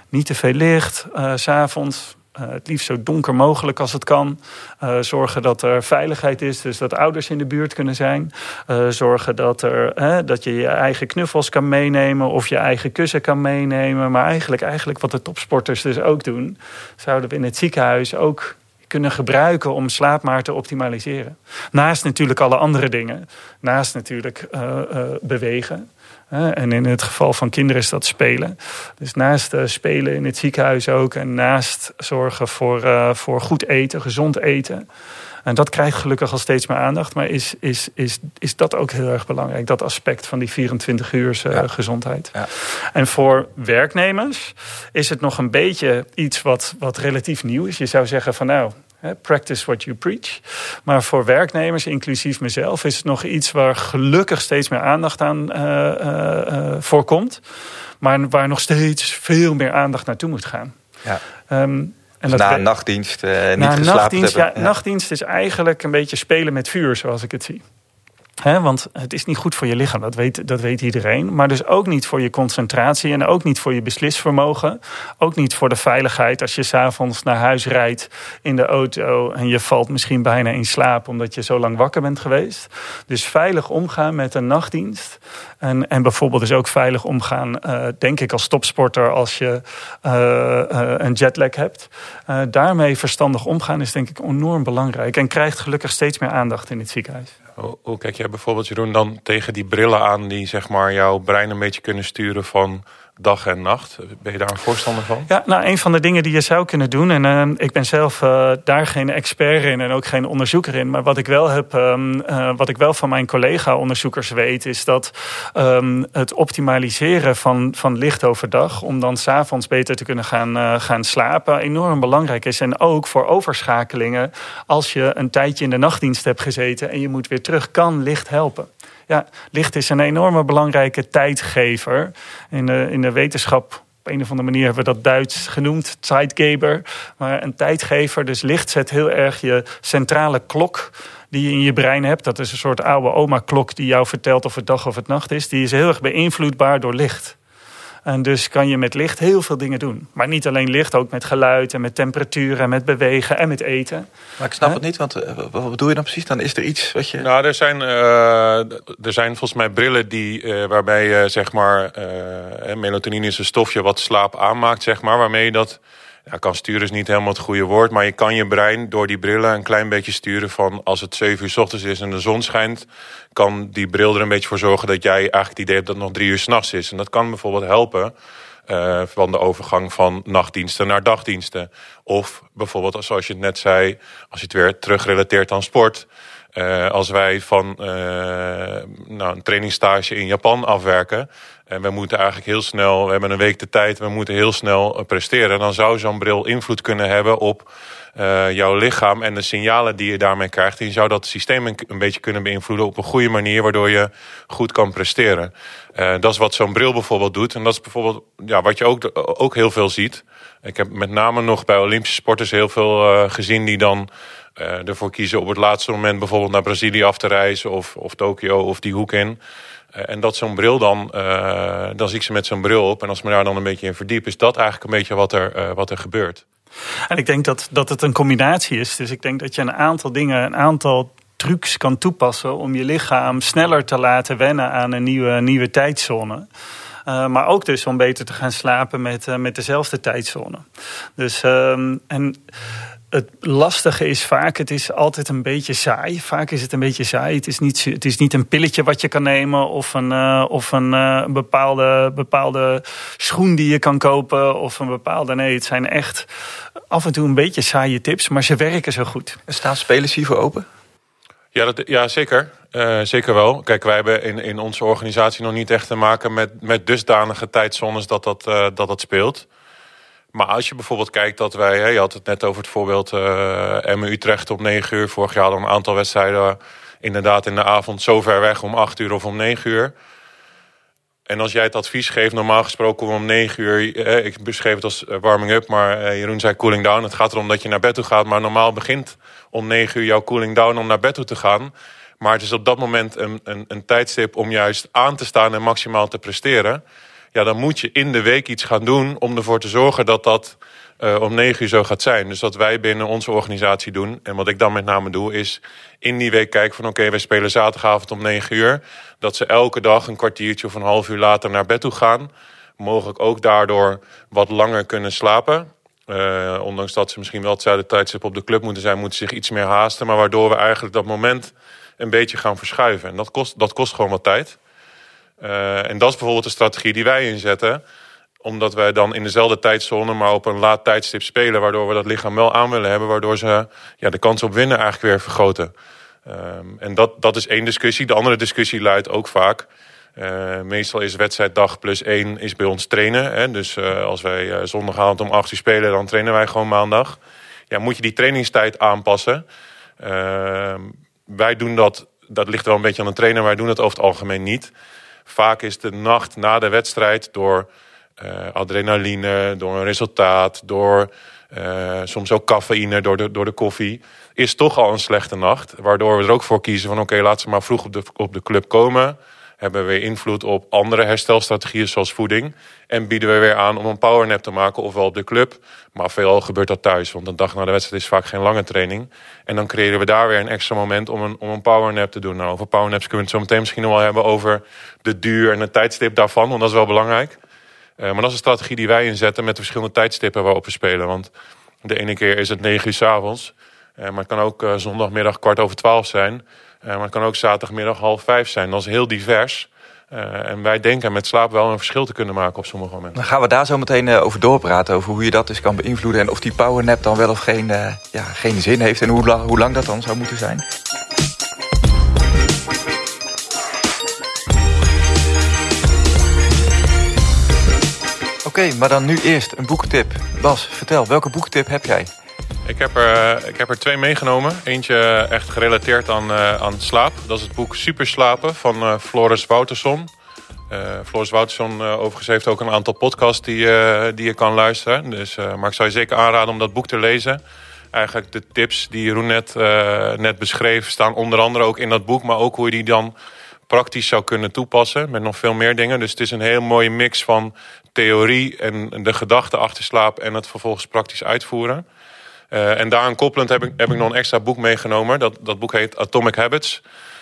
C: Niet te veel licht, uh, s'avonds uh, het liefst zo donker mogelijk als het kan. Uh, zorgen dat er veiligheid is, dus dat ouders in de buurt kunnen zijn. Uh, zorgen dat, er, dat je je eigen knuffels kan meenemen of je eigen kussen kan meenemen. Maar eigenlijk, eigenlijk wat de topsporters dus ook doen, zouden we in het ziekenhuis ook kunnen gebruiken om slaap maar te optimaliseren. Naast natuurlijk alle andere dingen. Naast natuurlijk bewegen. En in het geval van kinderen is dat spelen. Dus naast uh, spelen in het ziekenhuis ook. En naast zorgen voor, uh, voor goed eten, gezond eten. En dat krijgt gelukkig al steeds meer aandacht. Maar is, is, is, is dat ook heel erg belangrijk? Dat aspect van die 24 uur uh, ja. gezondheid. Ja. En voor werknemers is het nog een beetje iets wat, wat relatief nieuw is. Je zou zeggen van nou, Practice what you preach. Maar voor werknemers, inclusief mezelf, is het nog iets waar gelukkig steeds meer aandacht aan uh, uh, voorkomt. Maar waar nog steeds veel meer aandacht naartoe moet gaan.
A: Ja. Um, en dus dat na een nachtdienst uh, niet na geslapen
C: nachtdienst,
A: hebben.
C: Ja, ja, nachtdienst is eigenlijk een beetje spelen met vuur, zoals ik het zie. Want het is niet goed voor je lichaam, dat weet, dat weet iedereen. Maar dus ook niet voor je concentratie en ook niet voor je beslisvermogen. Ook niet voor de veiligheid als je s'avonds naar huis rijdt in de auto... en je valt misschien bijna in slaap omdat je zo lang wakker bent geweest. Dus veilig omgaan met een nachtdienst. En, en bijvoorbeeld dus ook veilig omgaan, uh, denk ik als topsporter... als je uh, uh, een jetlag hebt. daarmee verstandig omgaan is denk ik enorm belangrijk... en krijgt gelukkig steeds meer aandacht in het ziekenhuis.
B: Hoe kijk jij bijvoorbeeld, Jeroen, dan tegen die brillen aan die zeg maar jouw brein een beetje kunnen sturen van dag en nacht. Ben je daar een voorstander van?
C: Ja, nou, een van de dingen die je zou kunnen doen, en uh, ik ben zelf uh, daar geen expert in en ook geen onderzoeker in, maar wat ik wel heb, um, uh, wat ik wel van mijn collega-onderzoekers weet, is dat um, het optimaliseren van, van licht overdag, om dan s'avonds beter te kunnen gaan, gaan slapen, enorm belangrijk is. En ook voor overschakelingen, als je een tijdje in de nachtdienst hebt gezeten en je moet weer terug, kan licht helpen. Ja, licht is een enorme belangrijke tijdgever. In de, in de wetenschap op een of andere manier hebben we dat Duits genoemd, Zeitgeber. Maar een tijdgever, dus licht zet heel erg je centrale klok die je in je brein hebt. Dat is een soort oude oma-klok die jou vertelt of het dag of het nacht is. Die is heel erg beïnvloedbaar door licht. En dus kan je met licht heel veel dingen doen. Maar niet alleen licht, ook met geluid en met temperatuur en met bewegen en met eten.
A: Maar ik snap He? het niet, want uh, wat bedoel je dan precies? Dan is er iets wat je...
B: Nou, er zijn, uh, er zijn volgens mij brillen die, uh, waarbij je zeg maar... melatonine is een stofje wat slaap aanmaakt, zeg maar. Waarmee je dat ja, kan sturen is niet helemaal het goede woord. Maar je kan je brein door die brillen een klein beetje sturen van als het 7 uur s ochtends is en de zon schijnt, kan die bril er een beetje voor zorgen dat jij eigenlijk het idee hebt dat het nog drie uur s'nachts is. En dat kan bijvoorbeeld helpen. Uh, van de overgang van nachtdiensten naar dagdiensten. Of bijvoorbeeld, zoals je het net zei, als je het weer terugrelateert aan sport. Uh, als wij van uh, nou, een trainingstage in Japan afwerken. En we moeten eigenlijk heel snel, we hebben een week de tijd, we moeten heel snel presteren. Dan zou zo'n bril invloed kunnen hebben op uh, jouw lichaam en de signalen die je daarmee krijgt. En je zou dat systeem een, beetje kunnen beïnvloeden op een goede manier, waardoor je goed kan presteren. Uh, dat is wat zo'n bril bijvoorbeeld doet. En dat is bijvoorbeeld ja, wat je ook, ook heel veel ziet. Ik heb met name nog bij Olympische sporters heel veel gezien die dan ervoor kiezen op het laatste moment bijvoorbeeld naar Brazilië af te reizen of, of Tokio of die hoek in. Uh, en dat zo'n bril dan, uh, dan zie ik ze met zo'n bril op. En als me daar dan een beetje in verdiep, is dat eigenlijk een beetje wat er, uh, wat er gebeurt.
C: En ik denk dat, dat het een combinatie is. Dus ik denk dat je een aantal dingen, een aantal trucs kan toepassen om je lichaam sneller te laten wennen aan een nieuwe, nieuwe tijdzone. Maar ook dus om beter te gaan slapen met, met dezelfde tijdzone. Dus um, en het lastige is vaak, het is altijd een beetje saai. Vaak is het een beetje saai. Het is niet, het is niet een pilletje wat je kan nemen of een, uh, of een uh, bepaalde, bepaalde schoen die je kan kopen of een bepaalde. Nee, het zijn echt af en toe een beetje saaie tips, maar ze werken zo goed.
A: Er staan spelers hiervoor open?
B: Ja, dat, ja zeker. Uh, zeker wel. Kijk, wij hebben in, in onze organisatie nog niet echt te maken met, met dusdanige tijdzones dat dat, dat, dat speelt. Maar als je bijvoorbeeld kijkt dat wij, je had het net over het voorbeeld uh, Emmen Utrecht op 9 uur. Vorig jaar hadden een aantal wedstrijden inderdaad in de avond zo ver weg om 8 uur of om 9 uur. En als jij het advies geeft, normaal gesproken om 9 uur, eh, ik beschreef het als warming up, maar eh, Jeroen zei cooling down. Het gaat erom dat je naar bed toe gaat, maar normaal begint om 9 uur jouw cooling down om naar bed toe te gaan. Maar het is op dat moment een, een, een tijdstip om juist aan te staan en maximaal te presteren. Ja, dan moet je in de week iets gaan doen om ervoor te zorgen dat dat uh, om negen uur zo gaat zijn. Dus wat wij binnen onze organisatie doen, en wat ik dan met name doe, is in die week kijken van oké, wij spelen zaterdagavond om negen uur. Dat ze elke dag een kwartiertje of een half uur later naar bed toe gaan. Mogelijk ook daardoor wat langer kunnen slapen. Uh, ondanks dat ze misschien wel hetzelfde tijdstip op de club moeten zijn, moeten ze zich iets meer haasten. Maar waardoor we eigenlijk dat moment een beetje gaan verschuiven. En dat kost, dat kost gewoon wat tijd. Uh, en dat is bijvoorbeeld de strategie die wij inzetten omdat wij dan in dezelfde tijdzone, maar op een laat tijdstip spelen. Waardoor we dat lichaam wel aan willen hebben. Waardoor ze ja, de kans op winnen eigenlijk weer vergroten. Um, en dat, dat is één discussie. De andere discussie luidt ook vaak. Uh, meestal is wedstrijddag plus één is bij ons trainen. Hè? Dus uh, als wij zondagavond om acht uur spelen, dan trainen wij gewoon maandag. Ja, moet je die trainingstijd aanpassen. Ehm, wij doen dat, dat ligt wel een beetje aan de trainer, wij doen dat over het algemeen niet. Vaak is de nacht na de wedstrijd door uh, adrenaline, door een resultaat, door uh, soms ook cafeïne, door de, door de koffie, is toch al een slechte nacht. Waardoor we er ook voor kiezen van oké, laten ze maar vroeg op de, op de club komen. Hebben we weer invloed op andere herstelstrategieën zoals voeding. En bieden we weer aan om een powernap te maken, ofwel op de club. Maar veelal gebeurt dat thuis, want een dag na de wedstrijd is vaak geen lange training. En dan creëren we daar weer een extra moment om een, om een powernap te doen. Nou, over powernaps kunnen we het zo meteen misschien nog wel hebben over de duur en het tijdstip daarvan, want dat is wel belangrijk. Uh, maar dat is een strategie die wij inzetten met de verschillende tijdstippen waarop we spelen. Want de ene keer is het negen uur s avonds. Uh, maar het kan ook uh, zondagmiddag kwart over twaalf zijn. maar het kan ook zaterdagmiddag half vijf zijn. Dat is heel divers. en wij denken met slaap wel een verschil te kunnen maken op sommige momenten.
A: Dan gaan we daar zo meteen over doorpraten. Over hoe je dat dus kan beïnvloeden. En of die powernap dan wel of geen, ja, geen zin heeft. En hoe, hoe lang dat dan zou moeten zijn. Oké, maar dan nu eerst een boektip. Bas, vertel, welke boektip heb jij?
B: Ik heb er, ik heb er twee meegenomen. Eentje echt gerelateerd aan, uh, aan slaap. Dat is het boek Superslapen van uh, Floris Wouterson. Uh, Floris Wouterson overigens heeft ook een aantal podcasts die, die je kan luisteren. Dus, maar ik zou je zeker aanraden om dat boek te lezen. Eigenlijk de tips die Jeroen net, net beschreef staan onder andere ook in dat boek. Maar ook hoe je die dan praktisch zou kunnen toepassen met nog veel meer dingen. Dus het is een heel mooie mix van theorie en de gedachte achter slaap en het vervolgens praktisch uitvoeren. Uh, en daaraan koppelend heb ik, heb ik nog een extra boek meegenomen. Dat, dat boek heet Atomic Habits.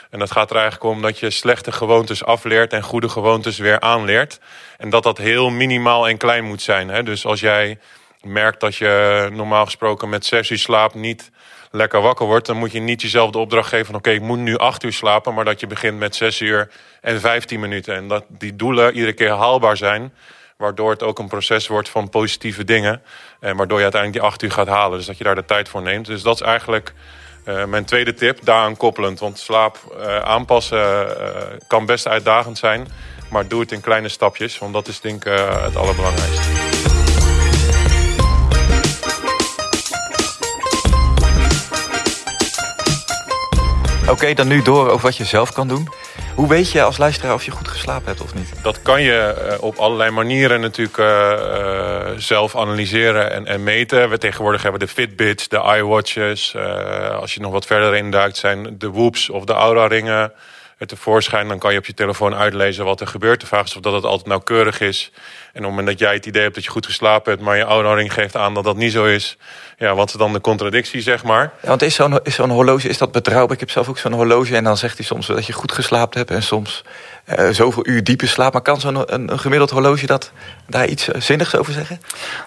B: En dat gaat er eigenlijk om dat je slechte gewoontes afleert en goede gewoontes weer aanleert. En dat dat heel minimaal en klein moet zijn. Hè? Dus als jij merkt dat je normaal gesproken met zes uur slaap niet lekker wakker wordt, dan moet je niet jezelf de opdracht geven van oké, ik moet nu acht uur slapen, maar dat je begint met zes uur en vijftien minuten. En dat die doelen iedere keer haalbaar zijn. Waardoor het ook een proces wordt van positieve dingen. En waardoor je uiteindelijk die acht uur gaat halen. Dus dat je daar de tijd voor neemt. Dus dat is eigenlijk uh, mijn tweede tip, daaraan koppelend. Want slaap uh, aanpassen uh, kan best uitdagend zijn. Maar doe het in kleine stapjes. Want dat is denk ik het allerbelangrijkste.
A: Oké, dan nu door over wat je zelf kan doen. Hoe weet je als luisteraar of je goed geslapen hebt of niet?
B: Dat kan je op allerlei manieren natuurlijk uh, uh, zelf analyseren en, en, meten. We tegenwoordig hebben de Fitbits, de iWatches. Als je nog wat verder induikt zijn de Whoops of de Aura-ringen tevoorschijn. Dan kan je op je telefoon uitlezen wat er gebeurt. De vraag is of dat het altijd nauwkeurig is. En op het moment dat jij het idee hebt dat je goed geslapen hebt... maar je Aura-ring geeft aan dat dat niet zo is... ja, wat is dan de contradictie, zeg maar?
A: Ja, want is zo'n zo'n horloge, is dat betrouwbaar? Ik heb zelf ook zo'n horloge en dan zegt hij soms dat je goed geslapen hebt... en soms uh, zoveel uur diepe slaap. Maar kan zo'n een, een, gemiddeld horloge dat, daar iets zinnigs over zeggen?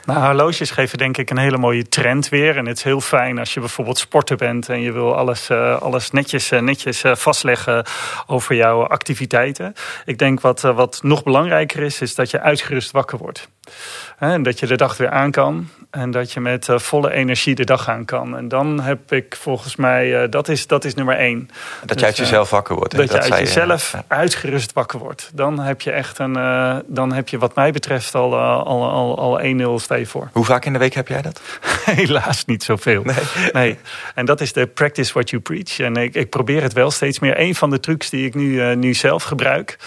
C: Nou, horloges geven denk ik een hele mooie trend weer. En het is heel fijn als je bijvoorbeeld sporter bent... en je wil alles, uh, alles netjes, netjes vastleggen over jouw activiteiten. Ik denk wat, wat nog belangrijker is, is dat je uitgerust wakker wordt. En dat je de dag weer aan kan. En dat je met uh, volle energie de dag aan kan. En dan heb ik volgens mij, uh, dat, is, dat is nummer één.
A: Dat dus, je uit jezelf wakker wordt.
C: Dat, dat je uit jezelf ja. uitgerust wakker wordt. Dan heb je echt een, dan heb je wat mij betreft al, al, al, al 1-0 stay voor.
A: Hoe vaak in de week heb jij dat? *laughs*
C: Helaas niet zoveel. Nee. nee. En dat is de practice what you preach. En ik, ik probeer het wel steeds meer. Een van de trucs trucs die ik nu, nu zelf gebruik.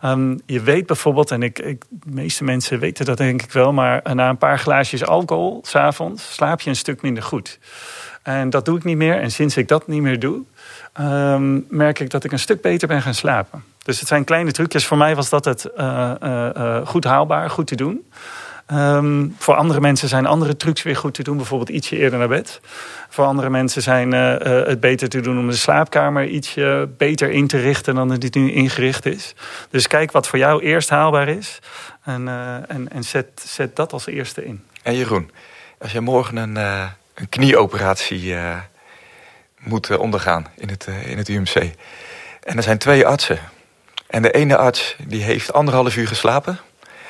C: Ehm, je weet bijvoorbeeld, en ik, ik, de meeste mensen weten dat denk ik wel, maar na een paar glaasjes alcohol s'avonds slaap je een stuk minder goed. En dat doe ik niet meer. En sinds ik dat niet meer doe, ehm, merk ik dat ik een stuk beter ben gaan slapen. Dus het zijn kleine trucjes. Voor mij was dat het uh, uh, goed haalbaar, goed te doen. Ehm, voor andere mensen zijn andere trucs weer goed te doen. Bijvoorbeeld ietsje eerder naar bed. Voor andere mensen zijn het beter te doen om de slaapkamer ietsje beter in te richten dan het nu ingericht is. Dus kijk wat voor jou eerst haalbaar is. En, en, en zet, zet dat als eerste in.
A: En Jeroen, als je morgen een, een knieoperatie moet ondergaan in het, in het UMC. En er zijn twee artsen. En de ene arts die heeft anderhalf uur geslapen.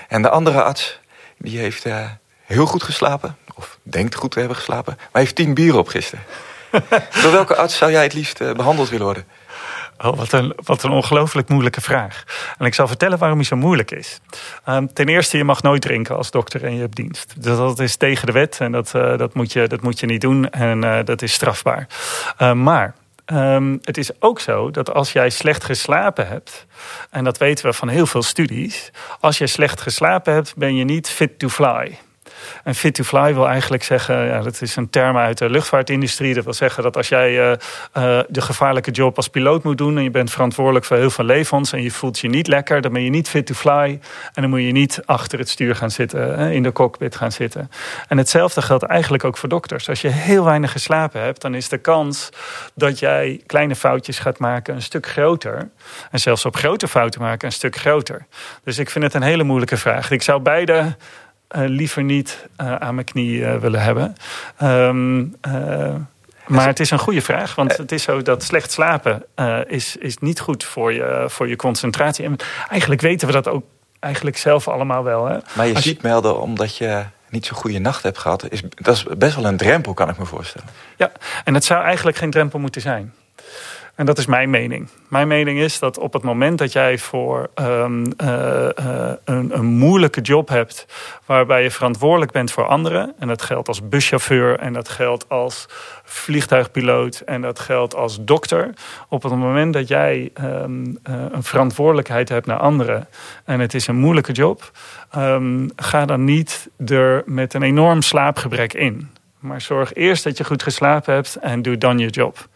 A: En de andere arts die heeft uh, heel goed geslapen. Of denkt goed te hebben geslapen. Maar heeft tien bieren op gisteren. *laughs* Door welke arts zou jij het liefst uh, behandeld willen worden?
C: Oh, wat een, wat een ongelooflijk moeilijke vraag. En ik zal vertellen waarom hij zo moeilijk is. Um, ten eerste, je mag nooit drinken als dokter en je hebt dienst. Dus dat is tegen de wet en dat, uh, dat, moet, je, dat moet je niet doen. En uh, dat is strafbaar. Uh, maar Um, het is ook zo dat als jij slecht geslapen hebt, en dat weten we van heel veel studies, als je slecht geslapen hebt, ben je niet fit to fly. En fit to fly wil eigenlijk zeggen, ja, dat is een term uit de luchtvaartindustrie. Dat wil zeggen dat als jij uh, uh, de gevaarlijke job als piloot moet doen en je bent verantwoordelijk voor heel veel levens en je voelt je niet lekker, dan ben je niet fit to fly. En dan moet je niet achter het stuur gaan zitten, in de cockpit gaan zitten. En hetzelfde geldt eigenlijk ook voor dokters. Als je heel weinig geslapen hebt, dan is de kans dat jij kleine foutjes gaat maken een stuk groter. En zelfs op grote fouten maken een stuk groter. Dus ik vind het een hele moeilijke vraag. Ik zou beide liever niet uh, aan mijn knie uh, willen hebben. Um, maar het is een goede vraag, want het is zo dat slecht slapen is, is niet goed voor je, voor je concentratie. En eigenlijk weten we dat ook eigenlijk zelf allemaal wel. Hè?
A: Maar je ziet melden omdat je niet zo'n goede nacht hebt gehad. Is, dat is best wel een drempel, kan ik me voorstellen.
C: Ja, en het zou eigenlijk geen drempel moeten zijn. En dat is mijn mening. Mijn mening is dat op het moment dat jij voor um, uh, uh, een, een, moeilijke job hebt, waarbij je verantwoordelijk bent voor anderen, en dat geldt als buschauffeur, en dat geldt als vliegtuigpiloot, en dat geldt als dokter, op het moment dat jij um, uh, een verantwoordelijkheid hebt naar anderen, en het is een moeilijke job, um, ga dan niet er met een enorm slaapgebrek in. Maar zorg eerst dat je goed geslapen hebt en doe dan je job.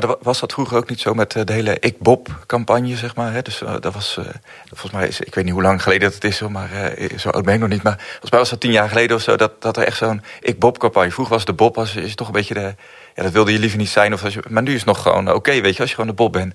A: Maar was dat vroeger ook niet zo met de hele Ik Bob-campagne, zeg maar? Hè? Dus uh, dat was, uh, volgens mij, is, ik weet niet hoe lang geleden dat het is, maar uh, zo oud ben ik nog niet. Maar volgens mij was dat tien jaar geleden of zo, dat, dat er echt zo'n Ik Bob-campagne. Vroeger was de Bob, was, is toch een beetje de, ja, dat wilde je liever niet zijn. Of als je, maar nu is het nog gewoon oké, weet je, als je gewoon de Bob bent.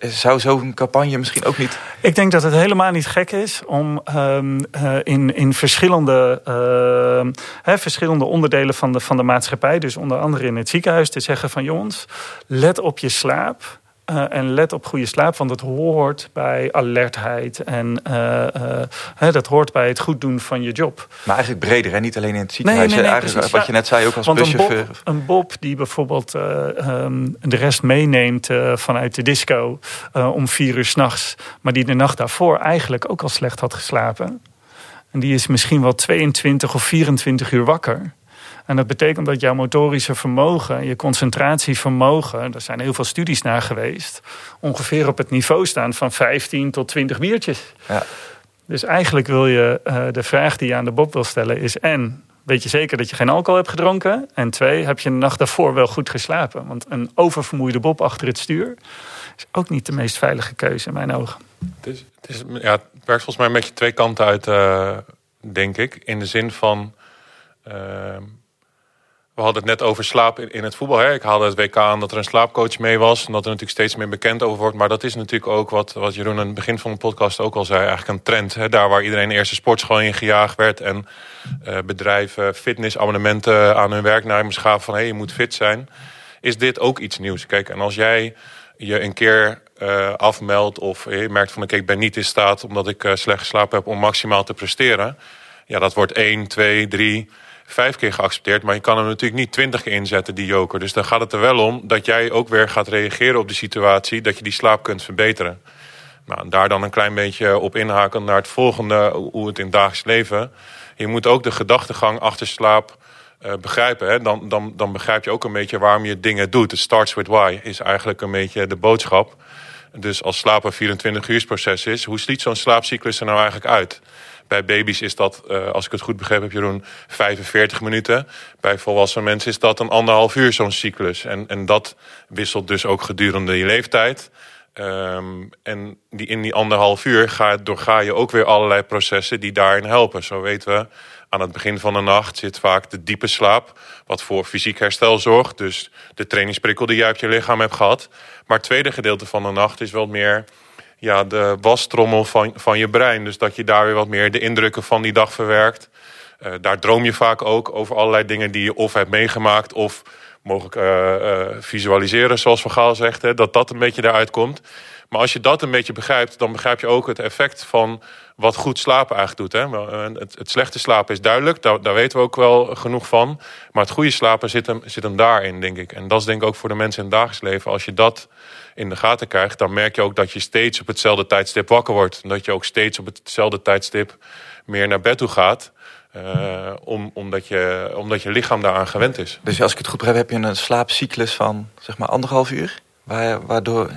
A: Zou zo'n campagne misschien ook niet...
C: Ik denk dat het helemaal niet gek is om um, uh, in, in verschillende, uh, hè, verschillende onderdelen van de, van de maatschappij... dus onder andere in het ziekenhuis, te zeggen van... jongens, let op je slaap... Uh, en let op goede slaap, want dat hoort bij alertheid. En uh, uh, dat hoort bij het goed doen van je job.
A: Maar eigenlijk breder, hè? niet alleen in het ziekenhuis. Nee, nee, nee, eigenlijk, wat je net zei, ook als want buschauffeur.
C: Een bob, een bob die bijvoorbeeld um, de rest meeneemt vanuit de disco om vier uur s'nachts... maar die de nacht daarvoor eigenlijk ook al slecht had geslapen... en die is misschien wel 22 of 24 uur wakker... En dat betekent dat jouw motorische vermogen, je concentratievermogen, er zijn heel veel studies naar geweest, ongeveer op het niveau staan van 15 tot 20 biertjes. Ja. Dus eigenlijk wil je, uh, de vraag die je aan de Bob wil stellen is en, weet je zeker dat je geen alcohol hebt gedronken? En twee, heb je de nacht daarvoor wel goed geslapen? Want een oververmoeide Bob achter het stuur is ook niet de meest veilige keuze in mijn ogen.
B: Het, is, het, is, ja, het werkt volgens mij een beetje twee kanten uit, uh, denk ik. In de zin van... Uh, we hadden het net over slaap in het voetbal. Hè. Ik haalde het WK aan dat er een slaapcoach mee was. En dat er natuurlijk steeds meer bekend over wordt. Maar dat is natuurlijk ook wat, wat Jeroen aan het begin van de podcast ook al zei. Eigenlijk een trend. Hè. Daar waar iedereen eerst de sportschool in gejaagd werd. En uh, bedrijven fitnessabonnementen aan hun werknemers gaven van... hé, hey, je moet fit zijn. Is dit ook iets nieuws? Kijk, en als jij je een keer uh, afmeldt of je merkt van... oké, ik ben niet in staat omdat ik uh, slecht geslapen heb om maximaal te presteren. Ja, dat wordt 1, 2, 3 vijf keer geaccepteerd. Maar je kan hem natuurlijk niet twintig keer inzetten, die joker. Dus dan gaat het er wel om dat jij ook weer gaat reageren op de situatie. Dat je die slaap kunt verbeteren. Nou, daar dan een klein beetje op inhaken naar het volgende, hoe het in dagelijks leven. Je moet ook de gedachtegang achter slaap uh, begrijpen. Hè? Dan, dan, dan begrijp je ook een beetje waarom je dingen doet. Het starts with why is eigenlijk een beetje de boodschap. Dus als slaap een 24 uur proces is, hoe ziet zo'n slaapcyclus er nou eigenlijk uit? Bij baby's is dat, uh, als ik het goed begrepen heb, Jeroen, 45 minuten. Bij volwassen mensen is dat een anderhalf uur zo'n cyclus. En, en dat wisselt dus ook gedurende je leeftijd. Um, en die, in die anderhalf uur ga, doorga je ook weer allerlei processen die daarin helpen. Zo weten we, aan het begin van de nacht zit vaak de diepe slaap, wat voor fysiek herstel zorgt. Dus de trainingsprikkel die jij op je lichaam hebt gehad. Maar het tweede gedeelte van de nacht is wel meer ja, de wastrommel van, van je brein. Dus dat je daar weer wat meer de indrukken van die dag verwerkt. Uh, daar droom je vaak ook over allerlei dingen die je of hebt meegemaakt of mogelijk uh, uh, visualiseren, zoals Van Gaal zegt. Hè, dat dat een beetje daaruit komt. Maar als je dat een beetje begrijpt, dan begrijp je ook het effect van wat goed slapen eigenlijk doet. Hè. Het, het slechte slapen is duidelijk, daar, daar, weten we ook wel genoeg van. Maar het goede slapen zit hem, zit hem daarin, denk ik. En dat is denk ik ook voor de mensen in het dagelijks leven. Als je dat in de gaten krijgt, dan merk je ook dat je steeds op hetzelfde tijdstip wakker wordt. En dat je ook steeds op hetzelfde tijdstip meer naar bed toe gaat. Uh, om, omdat, je, omdat je lichaam daaraan gewend is.
A: Dus als ik het goed begrijp, heb je een slaapcyclus van zeg maar anderhalf uur, waardoor,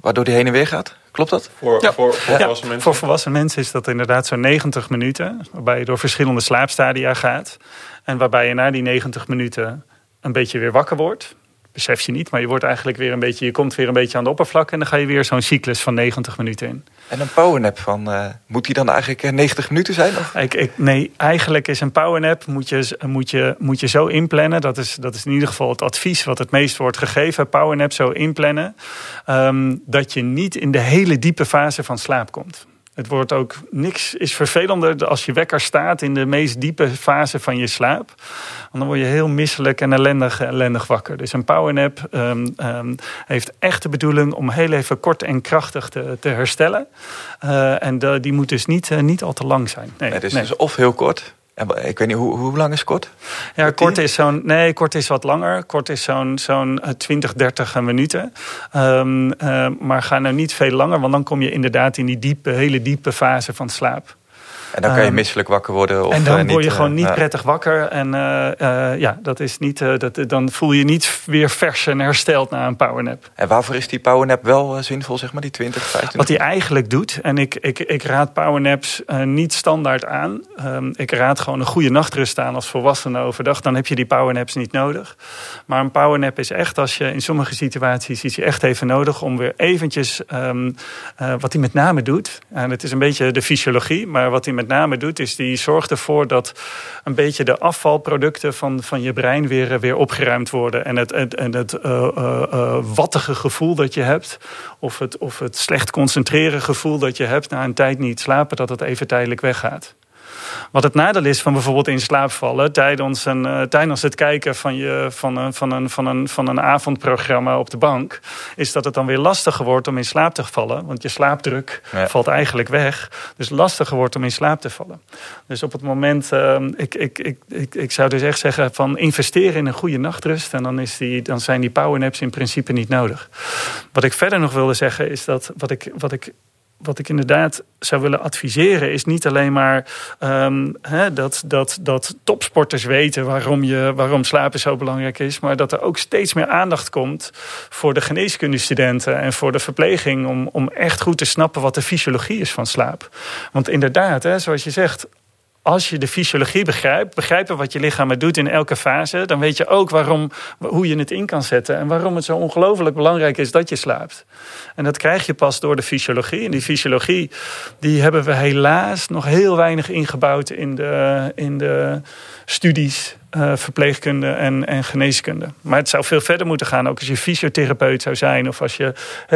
A: waardoor die heen en weer gaat? Klopt dat?
B: Voor,
C: ja.
B: voor, voor,
C: ja.
B: volwassen mensen?
C: voor volwassen mensen is dat inderdaad zo'n 90 minuten, waarbij je door verschillende slaapstadia gaat. En waarbij je na die 90 minuten een beetje weer wakker wordt besef je niet, maar je wordt eigenlijk weer een beetje, je komt weer een beetje aan de oppervlak en dan ga je weer zo'n cyclus van 90 minuten in.
A: En een powernap van, uh, moet die dan eigenlijk 90 minuten zijn? Of?
C: Ik, ik, nee, eigenlijk is een powernap moet je, moet je, moet je zo inplannen. Dat is, dat is in ieder geval het advies wat het meest wordt gegeven. Powernap zo inplannen. Um, dat je niet in de hele diepe fase van slaap komt. Het wordt ook niks is vervelender als je wekker staat in de meest diepe fase van je slaap. Want dan word je heel misselijk en ellendig, ellendig wakker. Dus een powernap um, um, heeft echt de bedoeling om heel even kort en krachtig te, te herstellen. Uh, en de, die moet dus niet, uh, niet al te lang zijn. Nee,
A: nee, dus,
C: nee.
A: dus of heel kort ik weet niet, hoe, hoe lang is kort?
C: Ja, kort is zo'n. Nee, kort is wat langer. Kort is zo'n zo'n 20, 30 minuten. Um, uh, maar ga nou niet veel langer, want dan kom je inderdaad in die diepe, hele diepe fase van slaap.
A: En dan kan je misselijk wakker worden. Of
C: en dan
A: uh,
C: word je
A: niet,
C: gewoon niet
A: uh,
C: prettig wakker. En uh, ja, dat is niet, dat, dan voel je niet weer vers en hersteld na een powernap.
A: En waarvoor is die powernap wel zinvol, zeg maar, die 20, 25?
C: Wat hij eigenlijk doet, en ik, ik, ik raad powernaps niet standaard aan. Um, ik raad gewoon een goede nachtrust aan als volwassene overdag. Dan heb je die powernaps niet nodig. Maar een powernap is echt, als je in sommige situaties is hij echt even nodig om weer eventjes um, wat hij met name doet. En het is een beetje de fysiologie, maar wat hij met name doet, is die zorgt ervoor dat een beetje de afvalproducten van, van je brein weer, weer opgeruimd worden. En het, en, en het uh, uh, wattige gevoel dat je hebt, of het, of het slecht concentreren gevoel dat je hebt na een tijd niet slapen, dat het even tijdelijk weggaat. Wat het nadeel is van bijvoorbeeld in slaap vallen tijdens, een, uh, tijdens het kijken van, je, van, een, van, een, van, een, van een avondprogramma op de bank, is dat het dan weer lastiger wordt om in slaap te vallen. Want je slaapdruk ja. valt eigenlijk weg. Dus lastiger wordt om in slaap te vallen. Dus op het moment, uh, ik, ik, ik, ik, ik zou dus echt zeggen van investeren in een goede nachtrust. En dan, is die, dan zijn die powernaps in principe niet nodig. Wat ik verder nog wilde zeggen is dat wat ik, wat ik wat ik inderdaad zou willen adviseren, is niet alleen maar um, hè, dat, dat, dat topsporters weten waarom, je, waarom slapen zo belangrijk is, maar dat er ook steeds meer aandacht komt voor de geneeskundestudenten en voor de verpleging om, om echt goed te snappen wat de fysiologie is van slaap. Want inderdaad, hè, zoals je zegt, als je de fysiologie begrijpt, begrijpen wat je lichaam doet in elke fase, dan weet je ook waarom, hoe je het in kan zetten en waarom het zo ongelooflijk belangrijk is dat je slaapt. En dat krijg je pas door de fysiologie. En die fysiologie, die hebben we helaas nog heel weinig ingebouwd in de, in de studies uh, verpleegkunde en, en geneeskunde. Maar het zou veel verder moeten gaan. Ook als je fysiotherapeut zou zijn of als je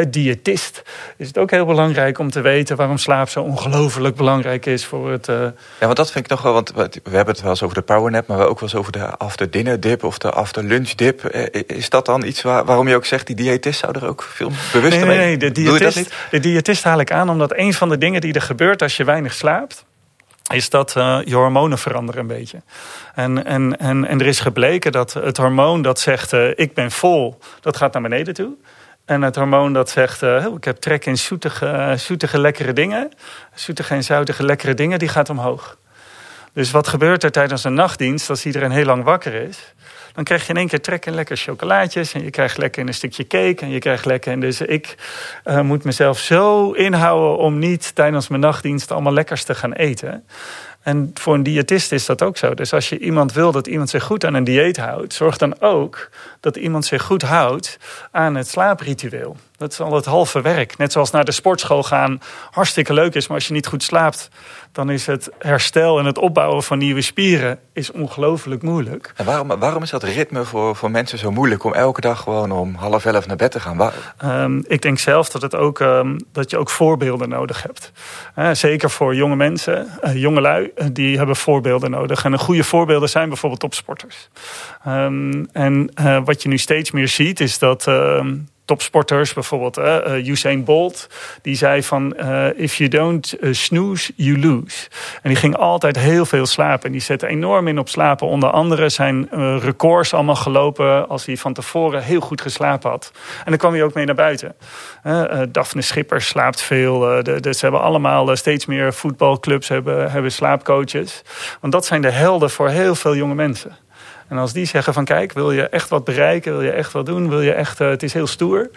C: diëtist. Is het ook heel belangrijk om te weten waarom slaap zo ongelooflijk belangrijk is voor het. Uh...
A: Ja, want dat vind ik nog wel. Want we hebben het wel eens over de powernap, maar we ook wel eens over de after dinner dip of de after lunch dip. Is dat dan iets waar, waarom je ook zegt, die diëtist zou er ook veel bewuster
C: nee, nee,
A: mee?
C: Nee, de diëtist, de diëtist haal ik aan omdat een van de dingen die er gebeurt als je weinig slaapt is dat uh, je hormonen veranderen een beetje. En, en, en, en er is gebleken dat het hormoon dat zegt uh, ik ben vol, dat gaat naar beneden toe. En het hormoon dat zegt uh, ik heb trek in zoetige, zoetige lekkere dingen, zoetige en zoutige lekkere dingen, die gaat omhoog. Dus wat gebeurt er tijdens een nachtdienst als iedereen heel lang wakker is? Dan krijg je in één keer trek in lekker chocolaatjes. En je krijgt lekker in een stukje cake. En je krijgt lekker in. Dus ik uh, moet mezelf zo inhouden om niet tijdens mijn nachtdienst allemaal lekkers te gaan eten. En voor een diëtist is dat ook zo. Dus als je iemand wil dat iemand zich goed aan een dieet houdt, zorg dan ook dat iemand zich goed houdt aan het slaapritueel. Dat is al het halve werk. Net zoals naar de sportschool gaan hartstikke leuk is, maar als je niet goed slaapt, dan is het herstel en het opbouwen van nieuwe spieren is ongelooflijk moeilijk.
A: En waarom, waarom is dat ritme voor, voor mensen zo moeilijk om elke dag gewoon om half elf naar bed te gaan?
C: Um, ik denk zelf dat, het ook, um, dat je ook voorbeelden nodig hebt. Uh, zeker voor jonge mensen, uh, jonge lui, uh, die hebben voorbeelden nodig. En een goede voorbeelden zijn bijvoorbeeld topsporters. Um, en wat je nu steeds meer ziet is dat topsporters, bijvoorbeeld uh, Usain Bolt, die zei van uh, if you don't uh, snooze, you lose. En die ging altijd heel veel slapen. En die zette enorm in op slapen. Onder andere zijn records allemaal gelopen als hij van tevoren heel goed geslapen had. En dan kwam hij ook mee naar buiten. Daphne Schipper slaapt veel. De, ze hebben allemaal steeds meer voetbalclubs hebben, hebben slaapcoaches. Want dat zijn de helden voor heel veel jonge mensen. En als die zeggen van kijk, wil je echt wat bereiken, wil je echt wat doen, wil je echt, uh, het is heel stoer,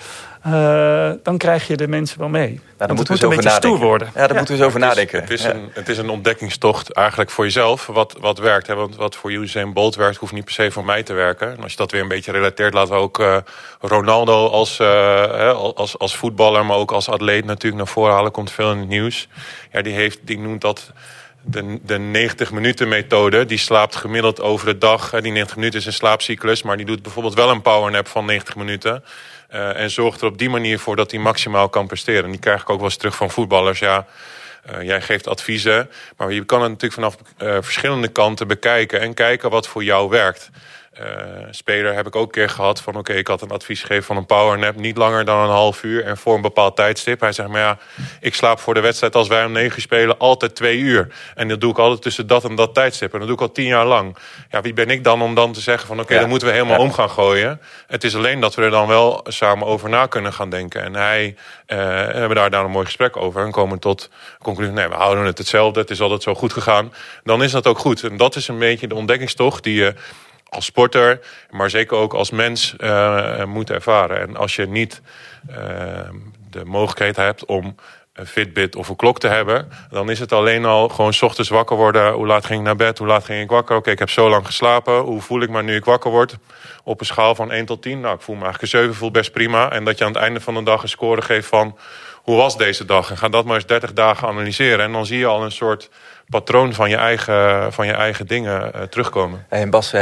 C: uh, dan krijg je de mensen wel mee.
A: Ja, dan moeten we een beetje stoer worden. Ja, daar ja. moeten we eens over nadenken.
B: Het is, het, is een, het is een ontdekkingstocht eigenlijk voor jezelf, wat, wat werkt. Hè? Want wat voor Usain Bolt werkt, hoeft niet per se voor mij te werken. En als je dat weer een beetje relateert, laten we ook uh, Ronaldo als, als, als voetballer, maar ook als atleet natuurlijk naar voren halen. Komt veel in het nieuws. Ja, die, heeft, die noemt dat de, de 90 minuten methode, die slaapt gemiddeld over de dag. Die 90 minuten is een slaapcyclus, maar die doet bijvoorbeeld wel een powernap van 90 minuten. Uh, en zorgt er op die manier voor dat hij maximaal kan presteren. En die krijg ik ook wel eens terug van voetballers. Ja, uh, jij geeft adviezen, maar je kan het natuurlijk vanaf uh, verschillende kanten bekijken en kijken wat voor jou werkt. Uh, speler heb ik ook een keer gehad van... oké, okay, ik had een advies gegeven van een powernap... niet langer dan een half uur en voor een bepaald tijdstip. Hij zegt, maar ja, ik slaap voor de wedstrijd als wij om negen spelen... altijd twee uur. En dat doe ik altijd tussen dat en dat tijdstip. En dat doe ik al tien jaar lang. Ja, wie ben ik dan om dan te zeggen van... oké, okay, ja. dan moeten we helemaal ja. om gaan gooien. Het is alleen dat we er dan wel samen over na kunnen gaan denken. En hij uh, hebben daar, daar een mooi gesprek over... en komen tot conclusie, nee, we houden het hetzelfde... het is altijd zo goed gegaan. Dan is dat ook goed. En dat is een beetje de ontdekkingstocht die je als sporter, maar zeker ook als mens uh, moet ervaren. En als je niet uh, de mogelijkheid hebt om een Fitbit of een klok te hebben, dan is het alleen al gewoon s ochtends wakker worden. Hoe laat ging ik naar bed? Hoe laat ging ik wakker? Oké, ik heb zo lang geslapen. Hoe voel ik me nu ik wakker word? Op een schaal van 1 tot 10. Nou, ik voel me eigenlijk een 7, voel best prima. En dat je aan het einde van de dag een score geeft van hoe was deze dag? En ga dat maar eens 30 dagen analyseren. En dan zie je al een soort patroon van je eigen, van je eigen dingen uh, terugkomen.
A: En Bas, uh,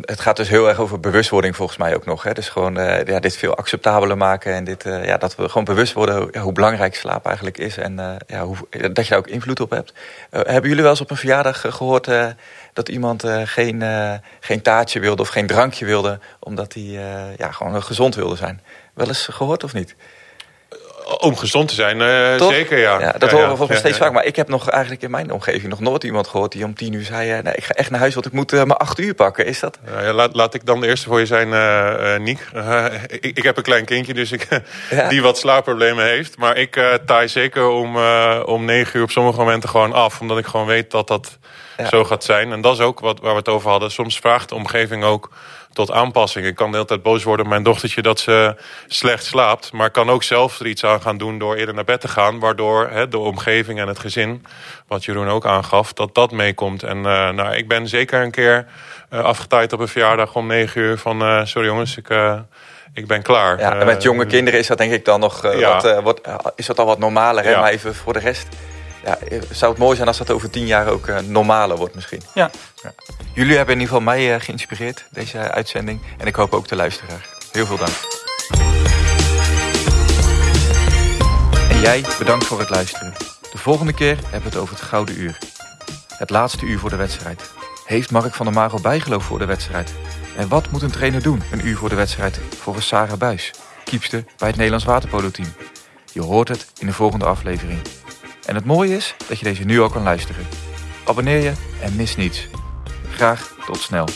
A: het gaat dus heel erg over bewustwording volgens mij ook nog. Hè? Dus gewoon uh, ja, dit veel acceptabeler maken. En dit, ja, dat we gewoon bewust worden hoe belangrijk slaap eigenlijk is. En ja, hoe, dat je daar ook invloed op hebt. hebben jullie wel eens op een verjaardag gehoord dat iemand geen, geen taartje wilde of geen drankje wilde... omdat hij ja, gewoon gezond wilde zijn? Wel eens gehoord of niet?
B: Om gezond te zijn, uh, zeker ja.
A: ja dat horen we volgens mij steeds vaak. Maar ik heb nog eigenlijk in mijn omgeving nog nooit iemand gehoord die om tien uur zei... Uh, nee, ik ga echt naar huis, want ik moet uh, maar acht uur pakken. Is dat?
B: laat, laat ik dan de eerste voor je zijn, Niek. Ik, ik, heb een klein kindje, dus ik, *laughs* die wat slaapproblemen heeft. Maar ik taai zeker om, om negen uur op sommige momenten gewoon af. Omdat ik gewoon weet dat dat zo gaat zijn. En dat is ook wat, waar we het over hadden. Soms vraagt de omgeving ook tot aanpassing. Ik kan de hele tijd boos worden op mijn dochtertje dat ze slecht slaapt. Maar kan ook zelf er iets aan gaan doen door eerder naar bed te gaan. Waardoor hè, de omgeving en het gezin, wat Jeroen ook aangaf, dat dat meekomt. En uh, nou, ik ben zeker een keer uh, afgetaaid op een verjaardag om negen uur van... Uh, sorry jongens, ik... ik ben klaar.
A: Ja, en met jonge kinderen is dat denk ik dan nog ja. wat, wat, is dat al wat normaler. Hè? Ja. Maar even voor de rest ja, zou het mooi zijn als dat over tien jaar ook uh, normaler wordt misschien.
C: Ja. ja.
A: Jullie hebben in ieder geval mij uh, geïnspireerd, deze uitzending. En ik hoop ook de luisteraar. Heel veel dank. En jij, bedankt voor het luisteren. De volgende keer hebben we het over het Gouden Uur. Het laatste uur voor de wedstrijd. Heeft Mark van der Marel bijgeloof voor de wedstrijd? En wat moet een trainer doen een uur voor de wedstrijd volgens Sarah Buis, kiepste bij het Nederlands waterpolo-team? Je hoort het in de volgende aflevering. En het mooie is dat je deze nu al kan luisteren. Abonneer je en mis niets. Graag tot snel.